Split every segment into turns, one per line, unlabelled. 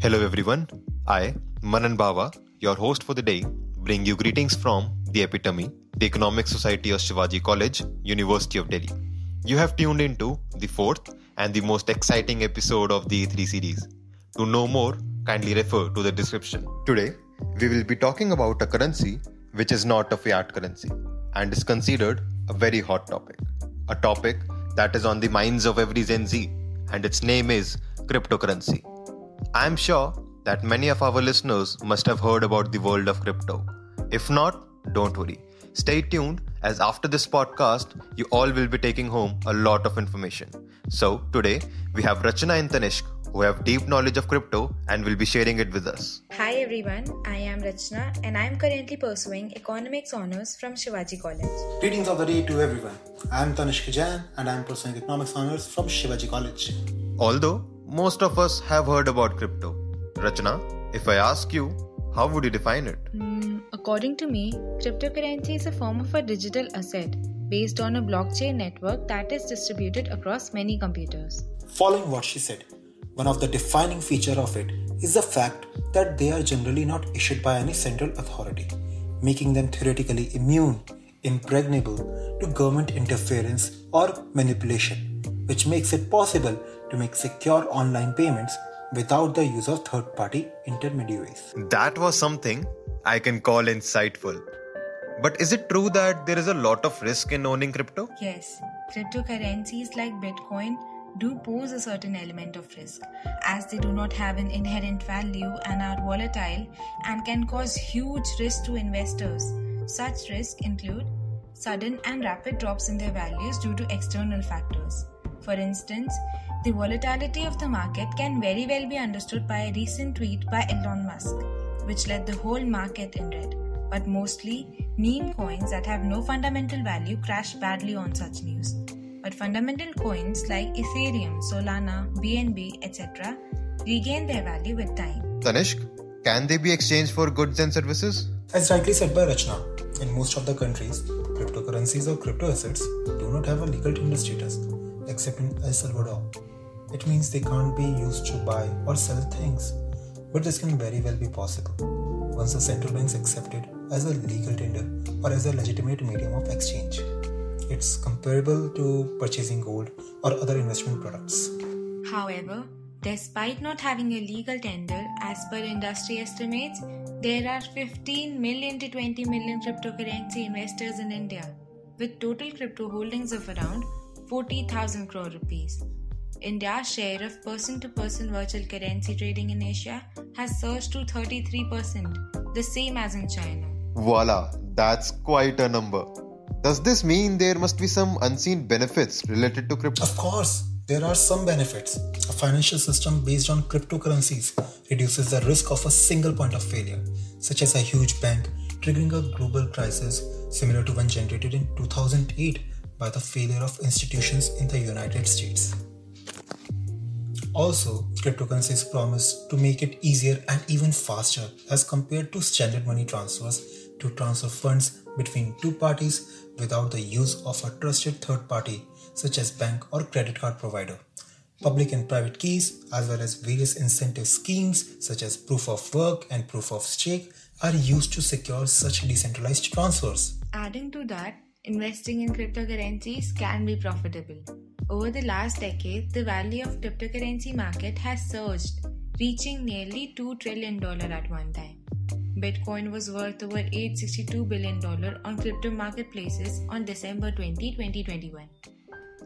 Hello everyone. I, Manan Bava, your host for the day, bring you greetings from the Epitome, the Economic Society of Shivaji College, University of Delhi. You have tuned into the fourth and the most exciting episode of the E3 series. To know more, kindly refer to the description. Today, we will be talking about a currency which is not a fiat currency and is considered a very hot topic. A topic that is on the minds of every Gen Z, and its name is cryptocurrency. I am sure that many of our listeners must have heard about the world of crypto. If not, don't worry. Stay tuned as after this podcast, you all will be taking home a lot of information. So, today we have Rachana and Tanishk who have deep knowledge of crypto and will be sharing it with us.
Hi everyone, I am Rachna and I am currently pursuing economics honors from Shivaji College.
Greetings of the day to everyone. I am Tanishk Jain and I am pursuing economics honors from Shivaji College.
Although most of us have heard about crypto, Rachna, if I ask you, how would you define it?
Mm, according to me, cryptocurrency is a form of a digital asset based on a blockchain network that is distributed across many computers.
Following what she said, one of the defining feature of it is the fact that they are generally not issued by any central authority, making them theoretically immune, impregnable to government interference or manipulation, which makes it possible to make secure online payments without the use of third party intermediaries.
That was something I can call insightful. But is it true that there is a lot of risk in owning crypto?
Yes, cryptocurrencies like Bitcoin do pose a certain element of risk, as they do not have an inherent value and are volatile and can cause huge risk to investors. Such risks include sudden and rapid drops in their values due to external factors. For instance, the volatility of the market can very well be understood by a recent tweet by Elon Musk, which led the whole market in red. But mostly, meme coins that have no fundamental value crash badly on such news but fundamental coins like Ethereum, Solana, BNB, etc. regain their value with time.
Tanishk, can they be exchanged for goods and services?
As rightly said by Rachna, in most of the countries, cryptocurrencies or crypto assets do not have a legal tender status, except in El Salvador. It means they can't be used to buy or sell things, but this can very well be possible once the central banks accept it as a legal tender or as a legitimate medium of exchange. It's comparable to purchasing gold or other investment products.
However, despite not having a legal tender, as per industry estimates, there are 15 million to 20 million cryptocurrency investors in India, with total crypto holdings of around 40,000 crore rupees. India's share of person to person virtual currency trading in Asia has surged to 33%, the same as in China.
Voila, that's quite a number. Does this mean there must be some unseen benefits related to crypto?
Of course, there are some benefits. A financial system based on cryptocurrencies reduces the risk of a single point of failure, such as a huge bank triggering a global crisis similar to one generated in 2008 by the failure of institutions in the United States. Also, cryptocurrencies promise to make it easier and even faster as compared to standard money transfers to transfer funds between two parties without the use of a trusted third party such as bank or credit card provider. Public and private keys, as well as various incentive schemes such as proof of work and proof of stake, are used to secure such decentralized transfers.
Adding to that, investing in cryptocurrencies can be profitable. Over the last decade, the value of cryptocurrency market has surged, reaching nearly $2 trillion at one time. Bitcoin was worth over $862 billion on crypto marketplaces on December 20, 2021.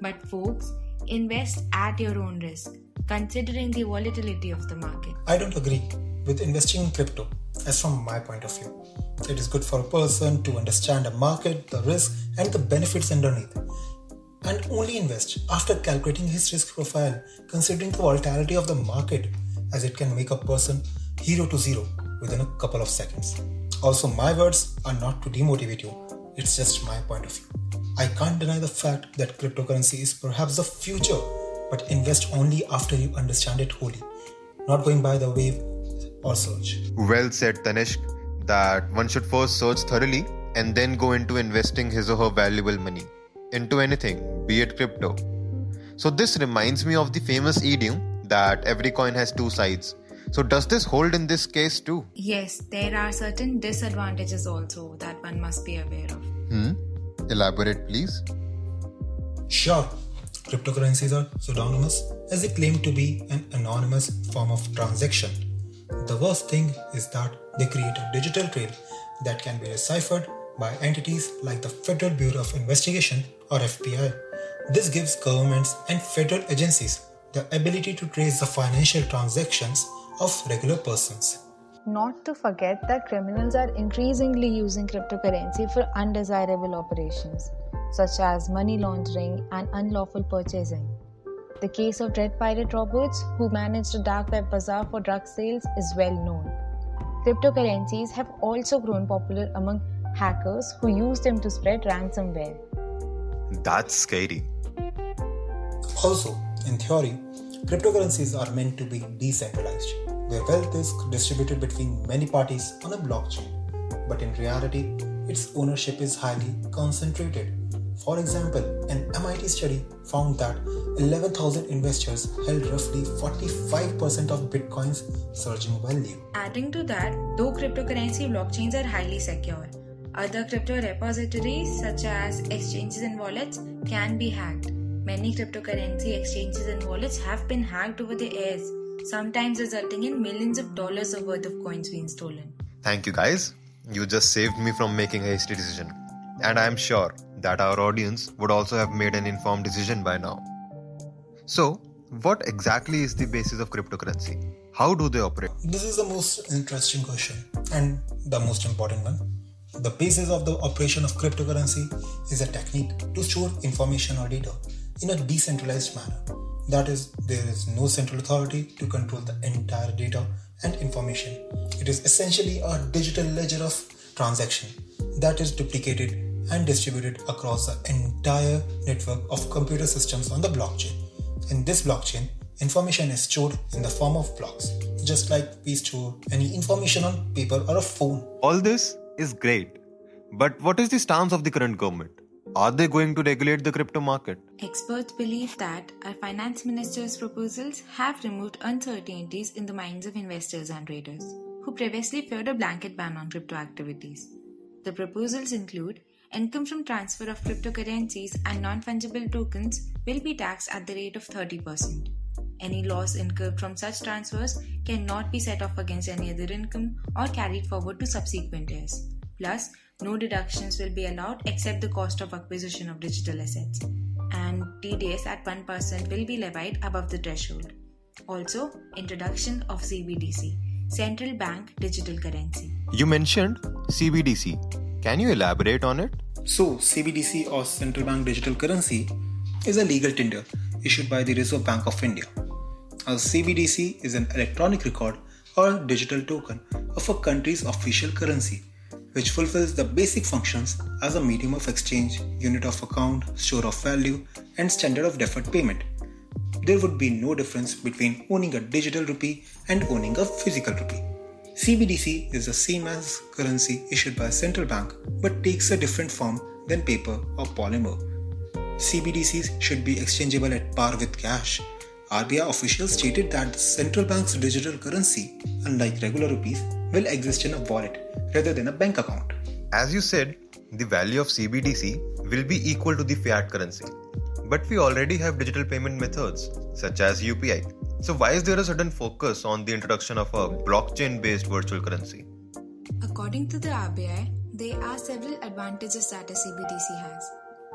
But folks, invest at your own risk, considering the volatility of the market.
I don't agree with investing in crypto, as from my point of view. It is good for a person to understand a market, the risk, and the benefits underneath. And only invest after calculating his risk profile, considering the volatility of the market, as it can make a person hero to zero within a couple of seconds. Also, my words are not to demotivate you, it's just my point of view. I can't deny the fact that cryptocurrency is perhaps the future, but invest only after you understand it wholly, not going by the wave or surge.
Well said, Tanishk, that one should first search thoroughly and then go into investing his or her valuable money into anything, be it crypto. So, this reminds me of the famous idiom that every coin has two sides. So, does this hold in this case too?
Yes, there are certain disadvantages also that one must be aware of.
Hmm? Elaborate, please.
Sure, cryptocurrencies are pseudonymous as they claim to be an anonymous form of transaction. The worst thing is that they create a digital trail that can be deciphered by entities like the Federal Bureau of Investigation or FBI. This gives governments and federal agencies the ability to trace the financial transactions of regular persons.
Not to forget that criminals are increasingly using cryptocurrency for undesirable operations, such as money laundering and unlawful purchasing. The case of Dread Pirate Roberts, who managed a dark web bazaar for drug sales, is well known. Cryptocurrencies have also grown popular among hackers who use them to spread ransomware.
That's scary.
Also, in theory, cryptocurrencies are meant to be decentralized. Their wealth is distributed between many parties on a blockchain, but in reality, its ownership is highly concentrated. For example, an MIT study found that 11,000 investors held roughly 45% of Bitcoin's surging value.
Adding to that, though cryptocurrency blockchains are highly secure, other crypto repositories such as exchanges and wallets can be hacked. Many cryptocurrency exchanges and wallets have been hacked over the years, sometimes resulting in millions of dollars of worth of coins being stolen.
Thank you, guys. You just saved me from making a hasty decision. And I am sure that our audience would also have made an informed decision by now. So, what exactly is the basis of cryptocurrency? How do they operate?
This is the most interesting question and the most important one. The basis of the operation of cryptocurrency is a technique to store information or data in a decentralized manner. That is, there is no central authority to control the entire data and information. It is essentially a digital ledger of transaction that is duplicated and distributed across the entire network of computer systems on the blockchain. In this blockchain, information is stored in the form of blocks, just like we store any information on paper or a phone.
All this is great. But what is the stance of the current government? Are they going to regulate the crypto market?
Experts believe that our finance minister's proposals have removed uncertainties in the minds of investors and traders, who previously feared a blanket ban on crypto activities. The proposals include income from transfer of cryptocurrencies and non fungible tokens will be taxed at the rate of 30%. Any loss incurred from such transfers cannot be set off against any other income or carried forward to subsequent years. Plus, no deductions will be allowed except the cost of acquisition of digital assets. And TDS at 1% will be levied above the threshold. Also, introduction of CBDC, Central Bank Digital Currency.
You mentioned CBDC. Can you elaborate on it?
So, CBDC or Central Bank Digital Currency is a legal tender issued by the Reserve Bank of India. A CBDC is an electronic record or digital token of a country's official currency which fulfills the basic functions as a medium of exchange, unit of account, store of value, and standard of deferred payment. There would be no difference between owning a digital rupee and owning a physical rupee. CBDC is the same as currency issued by a central bank but takes a different form than paper or polymer. CBDCs should be exchangeable at par with cash. RBI officials stated that the central bank's digital currency, unlike regular rupees, will exist in a wallet rather than a bank account.
As you said, the value of CBDC will be equal to the fiat currency. But we already have digital payment methods such as UPI. So, why is there a sudden focus on the introduction of a blockchain based virtual currency?
According to the RBI, there are several advantages that a CBDC has.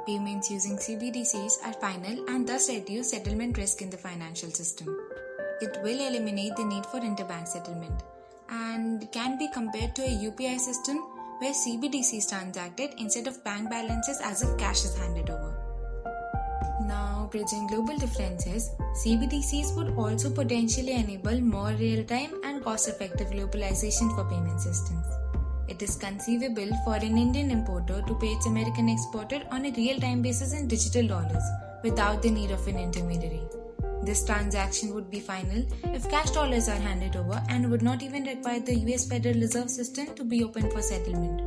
Payments using CBDCs are final and thus reduce settlement risk in the financial system. It will eliminate the need for interbank settlement and can be compared to a UPI system where CBDC is transacted instead of bank balances as if cash is handed over. Bridging global differences, CBDCs would also potentially enable more real time and cost effective globalization for payment systems. It is conceivable for an Indian importer to pay its American exporter on a real time basis in digital dollars without the need of an intermediary. This transaction would be final if cash dollars are handed over and would not even require the US Federal Reserve System to be open for settlement.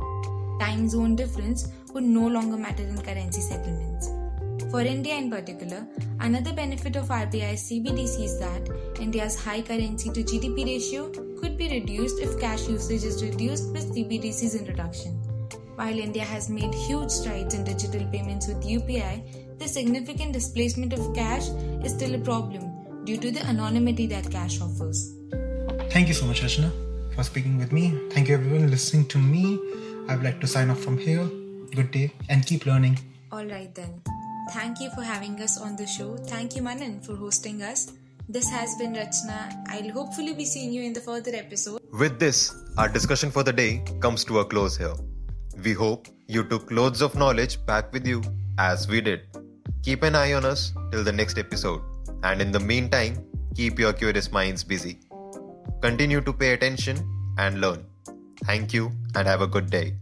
Time zone difference would no longer matter in currency settlements. For India in particular, another benefit of RBI's CBDC is that India's high currency to GDP ratio could be reduced if cash usage is reduced with CBDC's introduction. While India has made huge strides in digital payments with UPI, the significant displacement of cash is still a problem due to the anonymity that cash offers.
Thank you so much, Rachna, for speaking with me. Thank you, everyone, listening to me. I would like to sign off from here. Good day and keep learning.
Alright then. Thank you for having us on the show. Thank you, Manan, for hosting us. This has been Rachna. I'll hopefully be seeing you in the further episode.
With this, our discussion for the day comes to a close here. We hope you took loads of knowledge back with you as we did. Keep an eye on us till the next episode, and in the meantime, keep your curious minds busy. Continue to pay attention and learn. Thank you and have a good day.